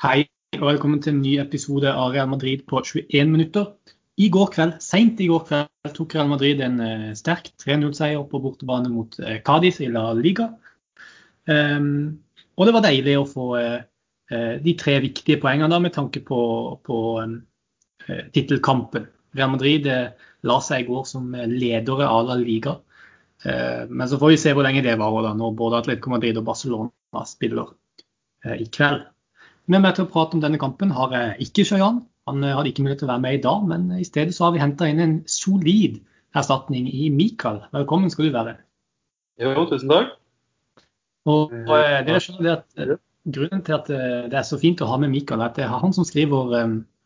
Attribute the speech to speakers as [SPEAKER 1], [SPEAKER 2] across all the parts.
[SPEAKER 1] Hei og velkommen til en ny episode av Real Madrid på 21 minutter. I går kveld, Sent i går kveld tok Real Madrid en uh, sterk 3-0-seier på bortebane mot uh, Cádiz i La Liga. Um, og det var deilig å få uh, de tre viktige poengene da, med tanke på, på um, tittelkampen. Real Madrid la seg i går som ledere av La Liga. men så får vi se hvor lenge det varer, da, når både Atletico Madrid og Barcelona spiller i kveld. Med meg til å prate om denne kampen har jeg ikke Sjøjan. Han eh, hadde ikke mulighet til å være med i dag, men i stedet så har vi henta inn en solid erstatning i Mikael. Velkommen skal du være.
[SPEAKER 2] Jo, tusen takk.
[SPEAKER 1] Og, eh, dere skjønner at eh, Grunnen til at det er så fint å ha med Mikael, er at det er han som skriver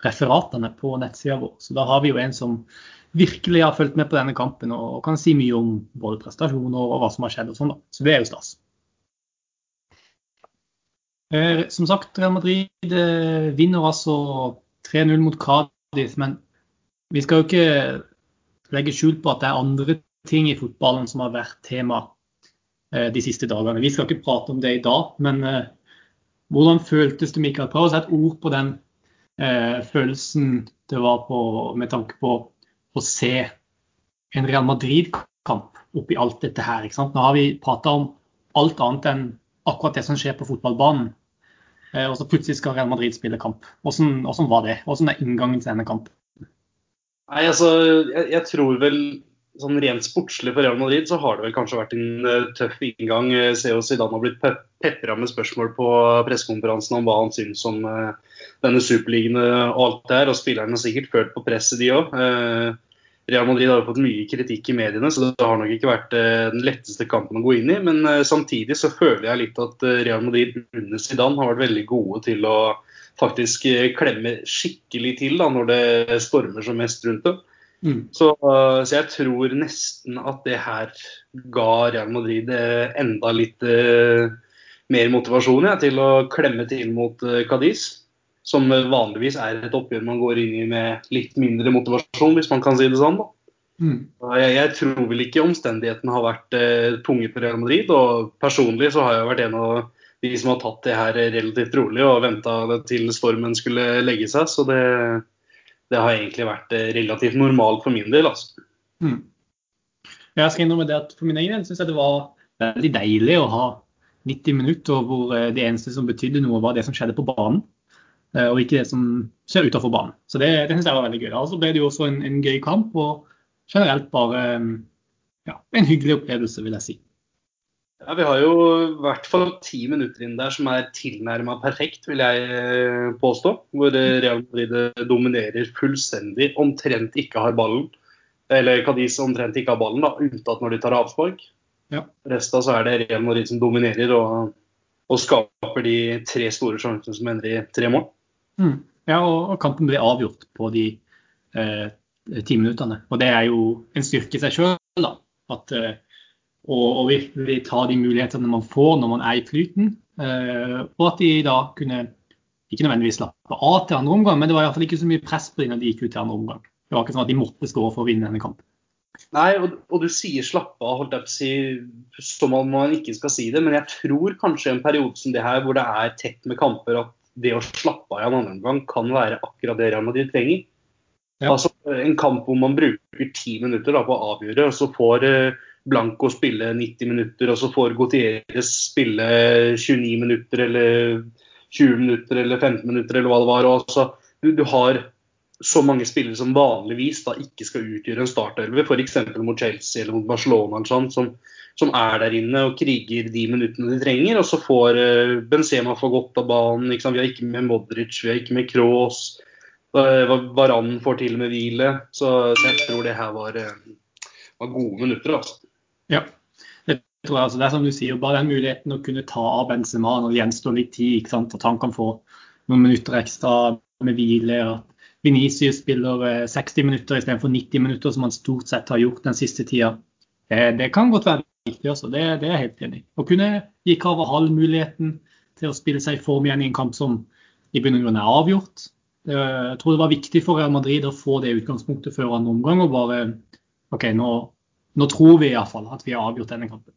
[SPEAKER 1] referatene på nettsida vår. Så da har vi jo en som virkelig har fulgt med på denne kampen og kan si mye om både prestasjoner og hva som har skjedd og sånn. da. Så det er jo stas. Eh, som sagt, Real Madrid eh, vinner altså 3-0 mot Cádiz. Men vi skal jo ikke legge skjul på at det er andre ting i fotballen som har vært tema eh, de siste dagene. Vi skal ikke prate om det i dag, men hvordan føltes det, Mikael? Prøv å sette ord på den følelsen det var på, med tanke på å se en Real Madrid-kamp oppi alt dette her. Nå har vi prata om alt annet enn akkurat det som skjer på fotballbanen. Eh, og så plutselig skal Real Madrid spille kamp. Hvordan, var det? Hvordan er inngangen til denne kampen?
[SPEAKER 2] Nei, altså, jeg, jeg, tror vel sånn rent sportslig for Real Madrid så har det vel kanskje vært en uh, tøff inngang. Se ser jo Zidane har blitt pe pepra med spørsmål på pressekonferansen om hva han syns om uh, denne superligaen og alt det her. Og spillerne har sikkert følt på presset, de òg. Uh, Real Madrid har jo fått mye kritikk i mediene, så det har nok ikke vært eh, den letteste kampen å gå inn i. Men eh, samtidig så føler jeg litt at eh, Real Madrid under Zidane har vært veldig gode til å faktisk klemme skikkelig til da, når det stormer som mest rundt dem. Mm. Så, så, jeg tror nesten at det her ga Real Madrid enda litt mer motivasjon ja, til å klemme til mot Cadiz som vanligvis er et oppgjør man går inn i med litt mindre motivasjon, hvis man kan si det sånn. Mm. Jeg, jeg, tror vel ikke omstendighetene har vært eh, tunge for Real Madrid. og Personlig så har jeg vært en av de som har tatt det her relativt rolig og venta til stormen skulle legge seg. Så det, det, har egentlig vært eh, relativt normalt for min del. altså. Mm.
[SPEAKER 1] Jeg skal innrømme det at For min egen del syns jeg det var veldig deilig å ha 90 minutter hvor eh, det eneste som betydde noe, var det som skjedde på banen. Eh, og ikke det som skjer utenfor banen. Så det, det synes jeg var veldig gøy. Og så ble det jo også en, en, gøy kamp, og generelt bare ja, en hyggelig opplevelse, vil jeg si.
[SPEAKER 2] Ja, Vi har jo i hvert fall ti minutter inn der som er tilnærma perfekt, vil jeg eh, påstå. Hvor Real Madrid dominerer fullstendig, omtrent ikke har ballen. Eller Cadiz omtrent ikke har ballen, da, unntatt når de tar avspark. Ja. Resten så er det Real Madrid som dominerer og, og skaper de tre store sjansene som ender i tre mål.
[SPEAKER 1] Mm. Ja, og, kampen ble avgjort på de eh, ti minuttene. Og det er jo en styrke i seg sjøl, At eh, å, virkelig ta de mulighetene man får når man er i flyten. Eh, og at de da kunne ikke nødvendigvis slappe av til andre omgang, men det var iallfall ikke så mye press på dem når de gikk ut til andre omgang. Det var ikke sånn at de måtte skåre for å vinne denne kampen.
[SPEAKER 2] Nei, og, og, du sier slappe av, holdt jeg på å si, som om man ikke skal si det. Men jeg tror kanskje en periode som det her, hvor det er tett med kamper, at det å slappe av i en annen omgang kan være akkurat det Real Madrid trenger. Ja. Altså En kamp hvor man bruker ti minutter da, på å avgjøre, og så får eh, Blanco spille 90 minutter, og så får Gutierrez spille 29 minutter eller 20 minutter eller 15 minutter eller hva det var. Og altså, du, du har så mange spillere som vanligvis da ikke skal utgjøre en startelver, f.eks. mot Chelsea eller mot Barcelona, sånn, som, som, er der inne og kriger de minuttene de trenger. Og så får uh, Benzema få godt av banen. Vi har ikke med Modric, vi har ikke med Kroos. Uh, Varan får til med hvile. Så, så, jeg tror det her var, uh, var gode minutter. altså.
[SPEAKER 1] Ja, det tror jeg. altså. Det er som du sier, bare den muligheten å kunne ta av Benzema når det gjenstår litt tid, at han kan få noen minutter ekstra med hvile. at Venicius spiller 60 eh, minutter istedenfor 90 minutter, som han stort sett har gjort den siste tida. Det kan godt være viktig også, det, det er jeg helt enig i. Å kunne gi Carvahall muligheten til å spille seg i form igjen i en kamp som i bunn og grunn er avgjort. Jeg tror det var viktig for Real Madrid å få det utgangspunktet før andre omgang. og bare OK, nå, nå tror vi iallfall at vi har avgjort denne kampen.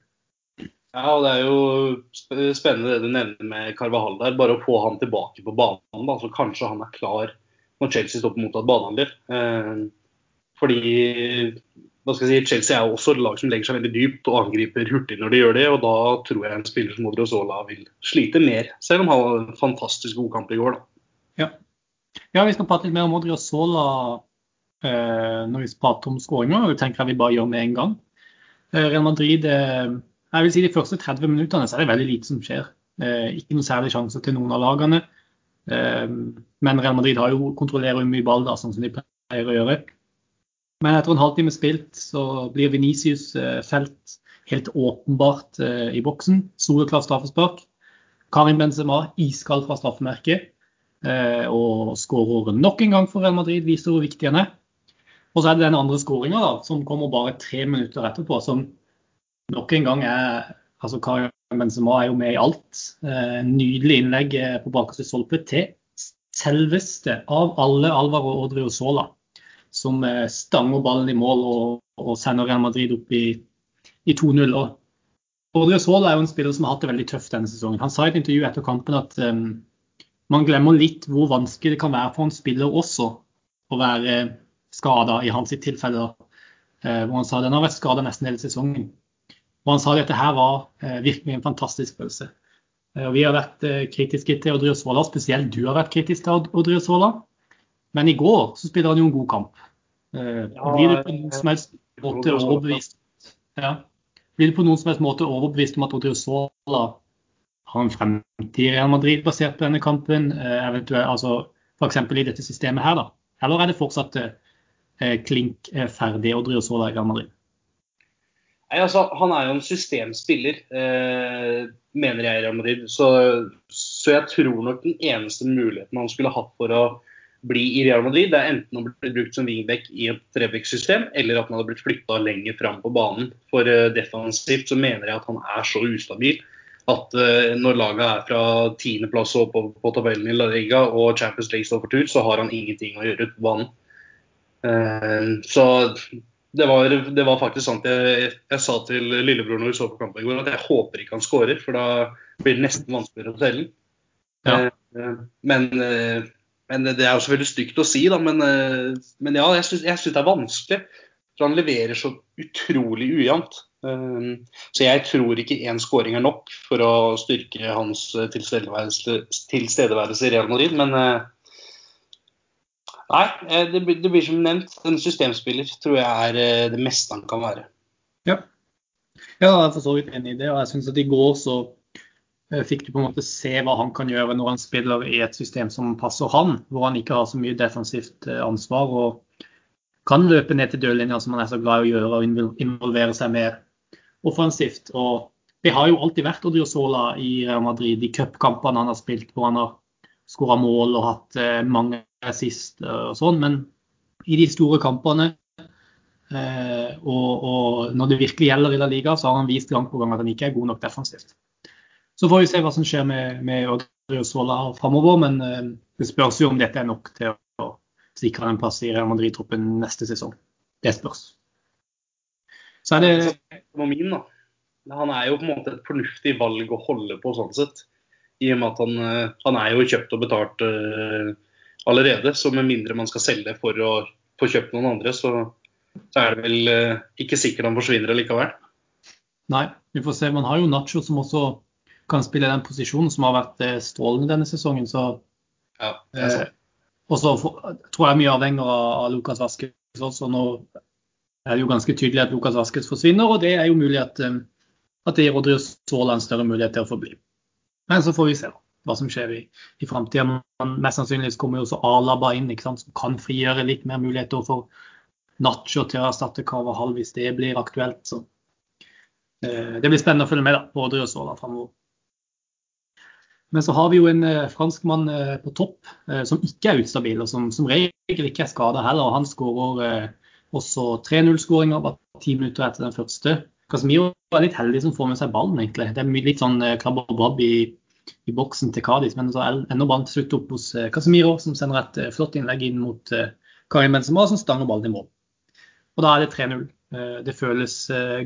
[SPEAKER 2] Ja, og det er jo spennende det du nevner med Carvahall der. Bare å få han tilbake på banen, da, så kanskje han er klar når Chelsea står på mottatt banehandel. Eh, fordi hva skal jeg si, Chelsea er jo også et lag som legger seg veldig dypt og angriper hurtig når de gjør det. og Da tror jeg en spiller som Odriozola vil slite mer, selv om han hadde en fantastisk god kamp i går.
[SPEAKER 1] Ja, ja vi skal prate litt mer om Odriozola eh, når vi prater om skåringer. Det tenker jeg vi bare gjør med en gang. Eh, Real Madrid eh, jeg vil si De første 30 minuttene så er det veldig lite som skjer. Eh, ikke noen særlig sjanse til noen av lagene. Eh, men Real Madrid har jo kontrollerer jo mye ball, da, sånn som de pleier å gjøre. Men etter en halvtime spilt så blir Venicius eh, felt helt åpenbart eh, i boksen. Soleklar straffespark. Karin Benzema iskald fra straffemerket eh, og skårer nok en gang for Real Madrid. Viser hvor viktig han er. Og så er det den andre skåringa som kommer bare tre minutter etterpå, som nok en gang er altså Karim Benzema er jo med i alt. Eh, nydelig innlegg eh, på bakerste stolpe til selveste av alle Alvaro Odriozola, som eh, stanger ballen i mål og, og sender Real Madrid opp i, i 2-0. Odrio Sola er jo en spiller som har hatt det veldig tøft denne sesongen. Han sa i et intervju etter kampen at um, man glemmer litt hvor vanskelig det kan være for en spiller også å være skada, i hans tilfelle. Uh, hvor han sa den har vært skada nesten hele sesongen. Og han sa at dette her var eh, virkelig en fantastisk følelse. Eh, og vi har vært eh, kritiske til Odriozola, spesielt du har vært kritisk til Odriozola. Men i går så spiller han jo en god kamp. Blir du på noen som helst måte overbevist ja. Blir du på noen som helst måte overbevist om at Odriozola har en fremtid i Real Madrid basert på denne kampen, eventuelt altså f.eks. i dette systemet her, da? Eller er det fortsatt klink ferdig Odriozola i Real Madrid?
[SPEAKER 2] Nei, altså, Han er jo en systemspiller, eh, mener jeg i Real Madrid. Så, så, jeg tror nok den eneste muligheten han skulle hatt for å bli i Real Madrid, det er enten å bli brukt som wingback i et Trebek-system, eller at han hadde blitt flytta lenger fram på banen. For eh, defensivt så mener jeg at han er så ustabil at eh, når laget er fra tiendeplass og på, på tabellen i La Liga og Champions League står for tur, så har han ingenting å gjøre ute på banen. Eh, så det var, det var, faktisk sant. Jeg, jeg, sa til lillebror når vi så på kampen i går at jeg håper ikke han skårer, for da blir det nesten vanskeligere å telle. Ja. Eh, men, eh, men, det er jo selvfølgelig stygt å si, da. Men, eh, men ja, jeg syns det er vanskelig. For han leverer så utrolig ujevnt. Så jeg tror ikke én skåring er nok for å styrke hans tilstedeværelse, tilstedeværelse i Real Madrid. Men Nei, eh, det det blir, som nevnt. En systemspiller tror jeg er eh, det meste han kan være.
[SPEAKER 1] Ja, ja jeg er for så vidt enig i det. og jeg synes at I går så eh, fikk du på en måte se hva han kan gjøre når han spiller i et system som passer han, hvor han ikke har så mye defensivt ansvar og kan løpe ned til dørlinja som han er så glad i å gjøre, og involvere seg mer offensivt. Og Det har jo alltid vært Odriozola i Real Madrid, de cupkampene han har spilt, hvor han har skåra mål og hatt mange sist og sånn, men i de store kampene eh, og, og, når det virkelig gjelder i La Liga, så har han vist gang på gang at han ikke er god nok defensivt. Så får vi se hva som skjer med, med Odriozola framover, men eh, det spørs jo om dette er nok til å sikre en plass i Real Madrid-troppen neste sesong. Det spørs.
[SPEAKER 2] Så er det Min, da. Han er jo på en måte et fornuftig valg å holde på sånn sett. I og med at han, eh, han er jo kjøpt og betalt allerede. Så med mindre man skal selge for å få kjøpt noen andre, så, så er det vel eh, ikke sikkert han forsvinner likevel.
[SPEAKER 1] Nei, vi får se. Man har jo Nacho som også kan spille den posisjonen, som har vært eh, strålende denne sesongen. Så, ja, eh, og så tror jeg mye avhenger av, av Lukas Vaskes også. Nå er det jo ganske tydelig at Lukas Vaskes forsvinner, og det er jo mulig at, eh, at det gir Rodrigo en større mulighet til å forbli. Men så får vi se. da hva som skjer i, i framtida. Mest sannsynlig kommer jo også Alaba inn, som kan frigjøre litt mer muligheter for Nacho til å erstatte Carvahall hvis det blir aktuelt. Så, eh, det blir spennende å følge med da, på Odriozola framover. Men så har vi jo en eh, franskmann eh, på topp eh, som ikke er ustabil, og som som regel ikke er skada heller. og Han skårer eh, også 3-0-skåringer bare ti minutter etter den første. Casemiro er litt heldig som får med seg ballen, egentlig. Det er litt sånn eh, klabb og brabb i i boksen til Kadis, Men så ender ballen til slutt opp hos eh, Casemiro, som sender et eh, flott innlegg inn mot eh, Karim Benzema, som stanger ballen i mål. Og da er det 3-0. Det føles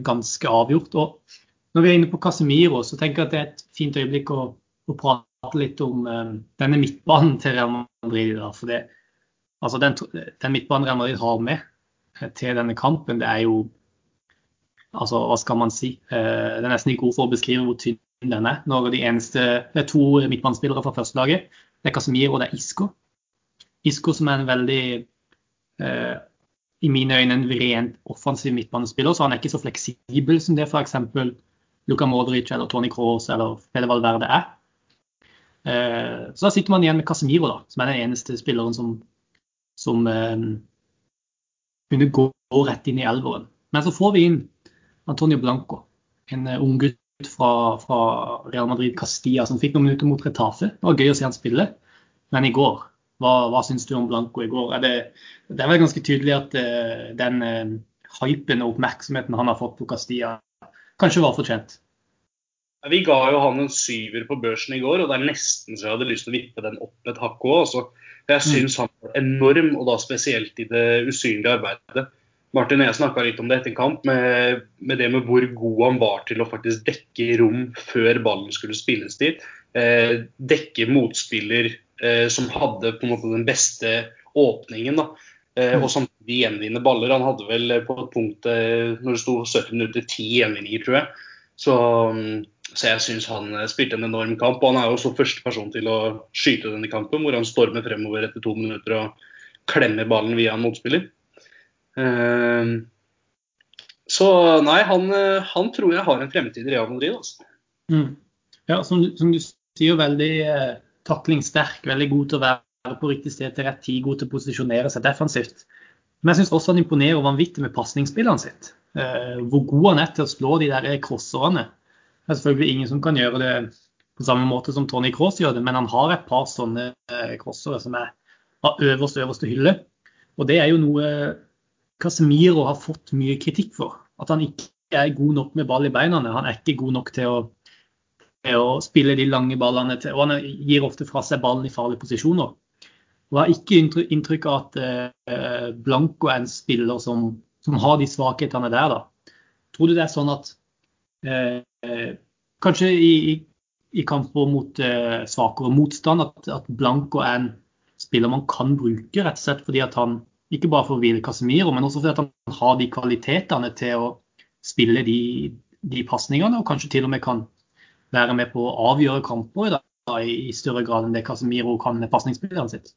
[SPEAKER 1] ganske avgjort. Og når vi er inne på Casemiro, så tenker jeg at det er et fint øyeblikk å, å prate litt om denne midtbanen til Real Madrid. Da, for det, altså den, den, midtbanen Real Madrid har med til denne kampen, det er jo altså Hva skal man si? Det er nesten ikke ord for å beskrive hvor tynn er. Når de eneste, det er to midtbanespillere fra førstelaget. Det er Casemiro og det er Isco. Isco som er en veldig eh, i mine øyne en rent offensiv midtbanespiller, så han er ikke så fleksibel som det f.eks. Luka Modric eller Tony Cross eller Fede Valverde er. Eh, så da sitter man igjen med Casemiro, da, som er den eneste spilleren som, som eh, kunne gå rett inn i elveren. Men så får vi inn Antonio Blanco, en uh, ung gutt fra, fra, Real Madrid Castilla som fikk noen minutter mot Retafe. Det var gøy å se han spille, men i går hva, hva syns du om Blanco i går? Er det, det, er vel ganske tydelig at uh, den uh, hypen og oppmerksomheten han har fått på Castilla, kanskje var fortjent?
[SPEAKER 2] Vi ga jo han en syver på børsen i går, og det er nesten så jeg hadde lyst til å vippe den opp et hakk òg. Jeg mm. syns han var enorm, og da spesielt i det usynlige arbeidet. Martin og jeg snakka litt om det etter kamp, med, med, det med hvor god han var til å faktisk dekke rom før ballen skulle spilles dit. Eh, dekke motspiller Eh, som hadde på en måte den beste åpningen. da, eh, Og samtidig gjenvinne baller. Han hadde vel på et punkt eh, når det sto 70 minutter, ti gjenvinninger, tror jeg. Så, mm, så jeg syns han spilte en enorm kamp. Og han er jo også første person til å skyte denne kampen, hvor han stormer fremover etter to minutter og klemmer ballen via en motspiller. Så nei, han, han tror jeg har en fremtid i Real Madrid. Altså.
[SPEAKER 1] Mm. Ja, som, som, du sier, veldig eh, taklingssterk, veldig god til å være på riktig sted til rett tid, god til å posisjonere seg defensivt. Men jeg syns også han imponerer vanvittig med pasningsspillene sitt. Eh, hvor god han er til å slå de der crosserne. Det er selvfølgelig ingen som kan gjøre det på samme måte som Tony Cross gjør det, men han har et par sånne eh, crossere som er av øverste, øverste hylle. Og det er jo noe Casemiro har fått mye kritikk for. At han ikke er god nok med ball i beina. Han er ikke god nok til å å spille de lange ballene til, og Han gir ofte fra seg ballen i farlige posisjoner. Og Jeg har ikke inntrykk av at eh, Blanco er en spiller som, som, har de svakhetene der. da. Tror du det er sånn at eh, kanskje i, i, kamper mot eh, svakere motstand, at, at, Blanco er en spiller man kan bruke, rett og slett fordi at han ikke bare for hvile Casemiro, men også fordi han har de kvalitetene til å spille de, de pasningene, og kanskje til og med kan være med på å avgjøre kamper da, i større grad enn det Casemiro kan med pasningsspilleren sitt?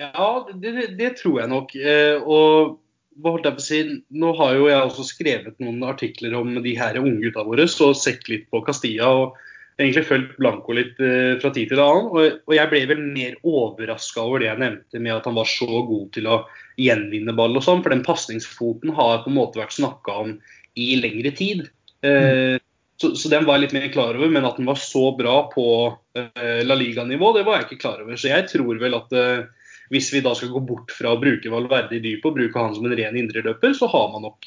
[SPEAKER 2] Ja, det, det, tror jeg nok. Eh, og hva holdt jeg på å si, Nå har jo jeg også skrevet noen artikler om de her unge gutta våre, så sett litt på Castilla og egentlig fulgt Blanco litt eh, fra tid til annen. Og, jeg ble vel mer overraska over det jeg nevnte med at han var så god til å gjenvinne ball og sånn. For den pasningsfoten har på en måte vært snakka om i lengre tid. Eh, så, den var jeg litt mer klar over, men at den var så bra på uh, La Liga-nivå, det var jeg ikke klar over. Så jeg tror vel at hvis vi da skal gå bort fra å bruke Valverde i dypet og bruke han som en ren indreløper, så har man nok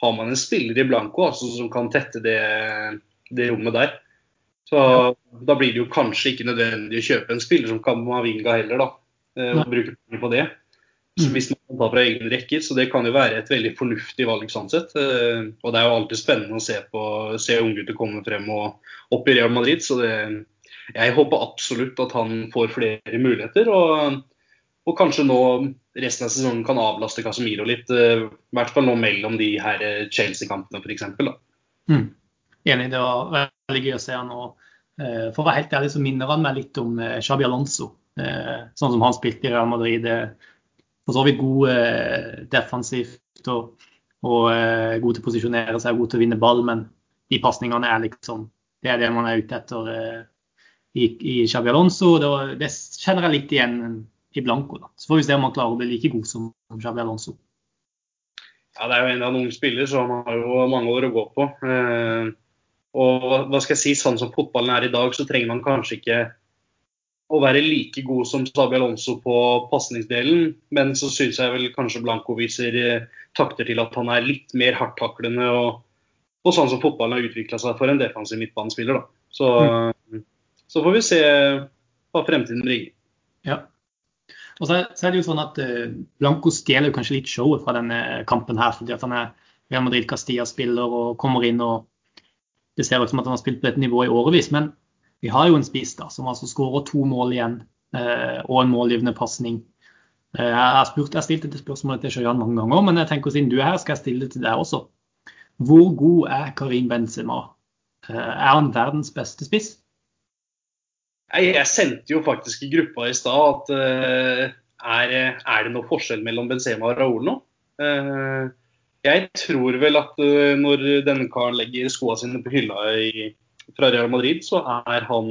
[SPEAKER 2] har man en spiller i blanco altså, som kan tette det, det rommet der. Så. Da blir det jo kanskje ikke nødvendig å kjøpe en spiller som Kamavinga heller, da. og bruke penger på det. Mm. hvis man kan ta fra egne rekker. Så det kan jo være et veldig fornuftig valg sånn sett. Eh, og det er jo alltid spennende å se, på, se unggutter komme frem og opp i Real Madrid. Så det, jeg håper absolutt at han får flere muligheter. Og, og kanskje nå resten av sesongen kan avlaste Casemiro litt. Eh, I hvert fall nå mellom de her Chelsea-kampene f.eks.
[SPEAKER 1] Mm. Enig, det var veldig gøy å se han. Og, eh, for å være helt ærlig så minner han meg litt om Xabi Alonso. Sånn som han spilte i Real Madrid for så vidt god eh, defensivt og, og eh, god til å posisjonere seg, god til å vinne ball, men de pasningene er liksom Det er det man er ute etter eh, i, i Xabi Alonso. Det, det, kjenner jeg litt igjen i Blanco. Da. Så får vi se om han klarer å bli like god som Xabi Alonso.
[SPEAKER 2] Ja, Det er jo en av en ung spiller, så han har jo mange år å gå på. Eh, og hva skal jeg si, sånn som fotballen er i dag, så trenger man kanskje ikke å være like god som Sabi Alonso på pasningsdelen. Men så syns jeg vel kanskje Blanco viser eh, takter til at han er litt mer hardttaklende og, og sånn som fotballen har utvikla seg for en defensiv midtbanespiller. Da. Så, mm. så, får vi se hva fremtiden bringer.
[SPEAKER 1] Ja. Og så så er, det jo sånn at uh, Blanco stjeler kanskje litt showet fra denne kampen her. fordi at han er Real Madrid Castilla-spiller og kommer inn og det ser ut som at han har spilt på dette nivået i årevis. Men vi har jo en spiss da, som altså skårer to mål igjen eh, og en målgivende pasning. Eh, jeg har jeg stilt dette spørsmålet til Sjøjan mange ganger, men jeg tenker siden du er her, skal jeg stille det til deg også. Hvor god er Karim Benzema? Eh, er han verdens beste spiss?
[SPEAKER 2] Jeg sendte jo faktisk i gruppa i stad at uh, er, er, det noe forskjell mellom Benzema og Raúl nå? Jeg tror vel at uh, når denne karen legger skoene sine på hylla i, fra Real Madrid, så er han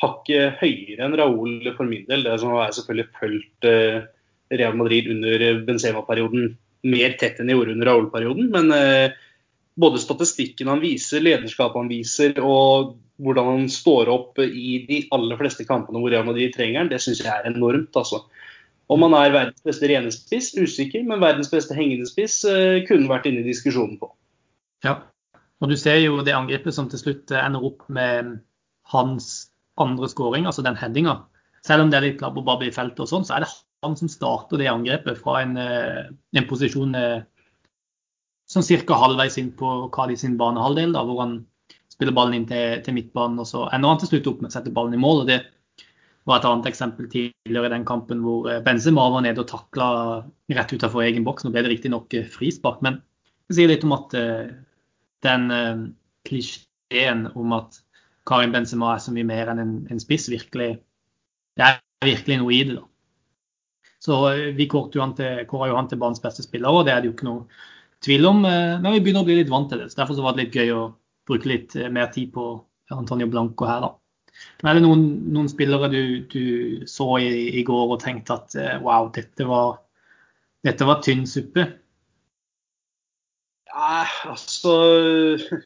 [SPEAKER 2] hakket høyere enn Raúl for min del. Det som har selvfølgelig fulgt Real Madrid under Benzema-perioden mer tett enn jeg gjorde under Raúl-perioden. Men både statistikken han viser, lederskapet han viser og hvordan han står opp i de aller fleste kampene hvor Real Madrid trenger han, det syns jeg er enormt. altså. Om han er verdens beste rene spiss, usikker, men verdens beste hengende spiss uh, kunne vært inne i diskusjonen på.
[SPEAKER 1] Ja, og du ser jo det angrepet som til slutt ender opp med hans andre skåring, altså den headinga. Selv om det er litt labb og babb i feltet og sånn, så er det han som starter det angrepet fra en, eh, en posisjon som ca. halvveis inn på Kadi sin banehalvdel, da, hvor han spiller ballen inn til, til midtbanen, og så ender han til slutt opp med å sette ballen i mål. og Det var et annet eksempel tidligere i den kampen hvor eh, Benzema var nede og takla rett utenfor egen boks. Nå ble det riktignok eh, frispark, men det sier litt om at uh, den klisjeen om at Karin Benzema er så mye mer enn en, en spiss, virkelig Det er virkelig noe i det, da. Så vi kåra jo, han til banens beste spiller, og det er det jo ikke noe tvil om. Men vi begynner å bli litt vant til det. så Derfor så var det litt gøy å bruke litt eh, mer tid på Antonio Blanco her, da. Men er det noen, noen spillere du, du så i, i, går og tenkte at eh, wow, dette var, dette var tynn suppe?
[SPEAKER 2] Ja, altså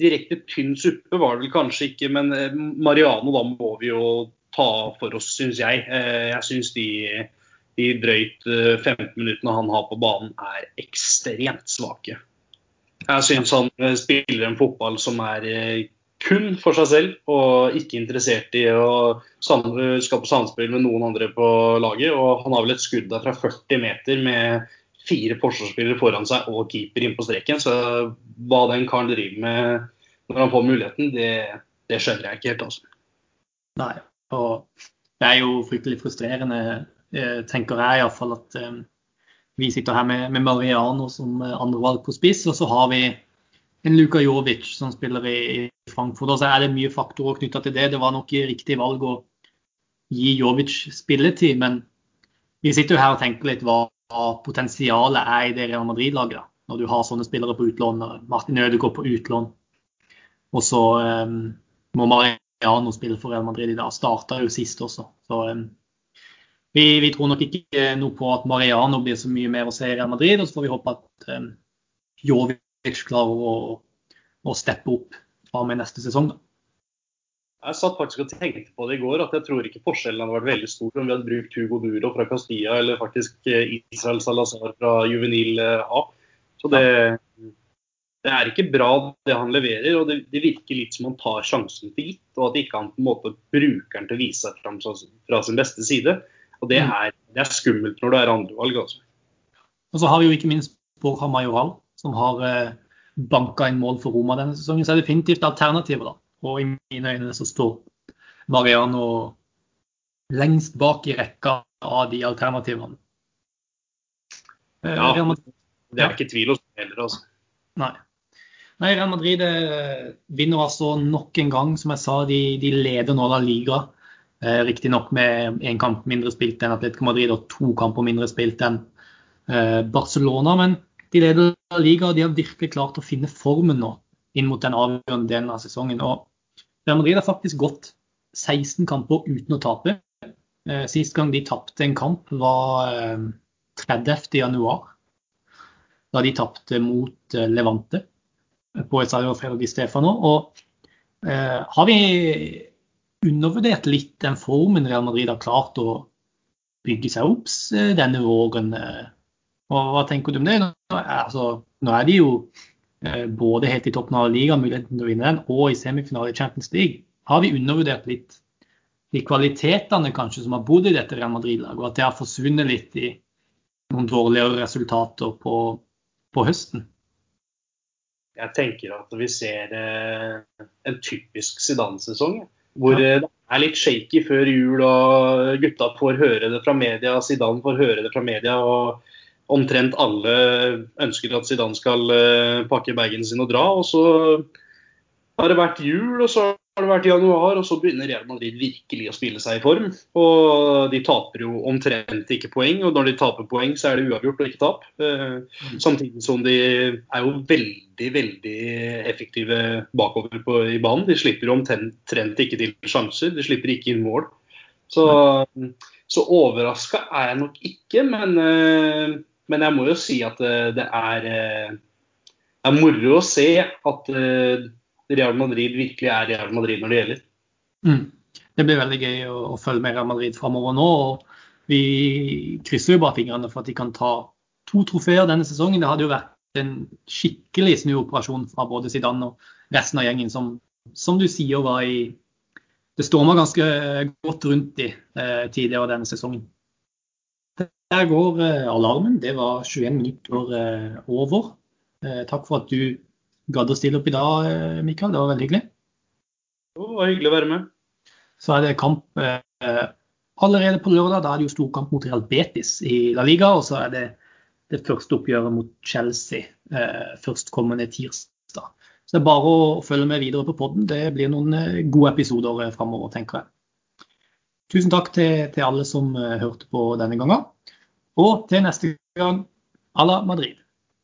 [SPEAKER 2] Direkte tynn suppe var det vel kanskje ikke, men eh, Mariano da må vi jo ta for oss, syns jeg. Jeg syns de, de drøyt 15 minuttene han har på banen er ekstremt svake. Jeg syns han eh, spiller en fotball som er eh, kun for seg selv og ikke interessert i å skape samspill med noen andre på laget. Og han har vel et skudd der fra 40 meter med fire forsvarsspillere foran seg og keeper inn på streken. Så hva den karen driver med når han får muligheten, det, det skjønner jeg ikke helt. altså.
[SPEAKER 1] Nei, og det er jo fryktelig frustrerende, eh, tenker jeg iallfall, at vi sitter her med, med Mariano som eh, andrevalg på spiss, og så har vi en Luka Jovic som spiller i, i Frankfurt. Og så er det mye faktorer knytta til det. Det var nok riktig valg å gi Jovic spilletid, men vi sitter jo her og tenker litt hva potensialet er i det Real Madrid-laget. Når du har sånne spillere på utlån. Martin Ødegaard på utlån. Og så um, må Mariano spille for Real Madrid i dag. Starta jo sist også. Så um, vi, vi, tror nok ikke noe på at Mariano blir så mye mer å se i Real Madrid. Og så får vi håpe at um, Jovic klarer å, å steppe opp fra med neste sesong. Da.
[SPEAKER 2] Jeg satt faktisk og tenkte på det i går, at jeg tror ikke forskjellen hadde vært veldig stor om vi hadde brukt Hugo Duro fra Castilla eller faktisk eh, Israel Salazar fra Juvenil eh, A. Så det, det er ikke bra det han leverer, og det, det, virker litt som han tar sjansen for gitt. Og at ikke han på en måte bruker den til å vise seg fram fra sin beste side. Og det mm. er, det er skummelt når det er andrevalg. Altså.
[SPEAKER 1] Og så har vi jo ikke minst Borja Majoral, som har eh, banka inn mål for Roma denne sesongen. Så er det definitivt alternativer, da. Og i mine øyne så står Mariano lengst bak i rekka av de alternativene.
[SPEAKER 2] Eh, ja, det er ikke tvil hos meg heller, altså.
[SPEAKER 1] Nei. Nei, Real Madrid eh, vinner altså nok en gang. Som jeg sa, de, de leder nå La Liga. Eh, Riktignok med én kamp mindre spilt enn Atletico Madrid og to kamper mindre spilt enn eh, Barcelona. Men de leder liga, de har virkelig klart å finne formen nå inn mot den avgjørende delen av sesongen. Og Real Madrid har faktisk gått 16 kamper uten å tape. Eh, sist gang de tapte en kamp, var eh, 30.1, da de tapte mot eh, Levante på Estadio Fredo di Stefano. Og eh, har vi undervurdert litt den formen Real Madrid har klart å bygge seg opp denne våren. Eh. Og hva tenker du om det? Nå, altså, nå er de jo eh, både helt i toppen av ligaen, muligheten til å vinne den, og i semifinale i Champions League. Har vi undervurdert litt de kvalitetene kanskje som har bodd i dette Real Madrid-laget, og at det har forsvunnet litt i noen dårligere resultater på, på høsten?
[SPEAKER 2] jeg tenker at vi ser eh, en typisk Zidane-sesong. Hvor ja. det er litt shaky før jul, og gutta får høre det fra media. Zidane får høre det fra media. og Omtrent alle ønsker at Zidane skal pakke bagen sin og dra. og så har det vært jul, og så har det vært januar, og så begynner Real Madrid virkelig å spille seg i form. Og de taper jo omtrent ikke poeng, og når de taper poeng, så er det uavgjort og ikke tap. Eh, samtidig som de er jo veldig, veldig effektive bakover på, i banen. De slipper jo omtrent ikke til sjanser, de slipper ikke inn mål. Så, så overraska er jeg nok ikke, men, eh, men, jeg må jo si at eh, det er, det er moro å se at Real Madrid virkelig er Real Madrid når det gjelder.
[SPEAKER 1] Mm. Det blir veldig gøy å, å følge med Real Madrid framover nå. og Vi krysser jo bare fingrene for at de kan ta to trofeer denne sesongen. Det hadde jo vært en skikkelig snuoperasjon fra både Zidane og resten av gjengen, som, som du sier var i Det storma ganske godt rundt de eh, tidligere denne sesongen. Der går eh, alarmen. Det var 21 minutter eh, over. Eh, takk for at du gadd å stille opp i dag, Mikael. Det var veldig hyggelig.
[SPEAKER 2] Det var hyggelig å være med.
[SPEAKER 1] Så er det kamp eh, allerede på lørdag. Da er det jo storkamp mot Real Betis i La Liga. Og så er det det første oppgjøret mot Chelsea eh, førstkommende tirsdag. Så det er bare å følge med videre på podden. Det blir noen gode episoder framover, tenker jeg. Tusen takk til, til alle som hørte på denne gangen. Og til neste gang, à la Madrid.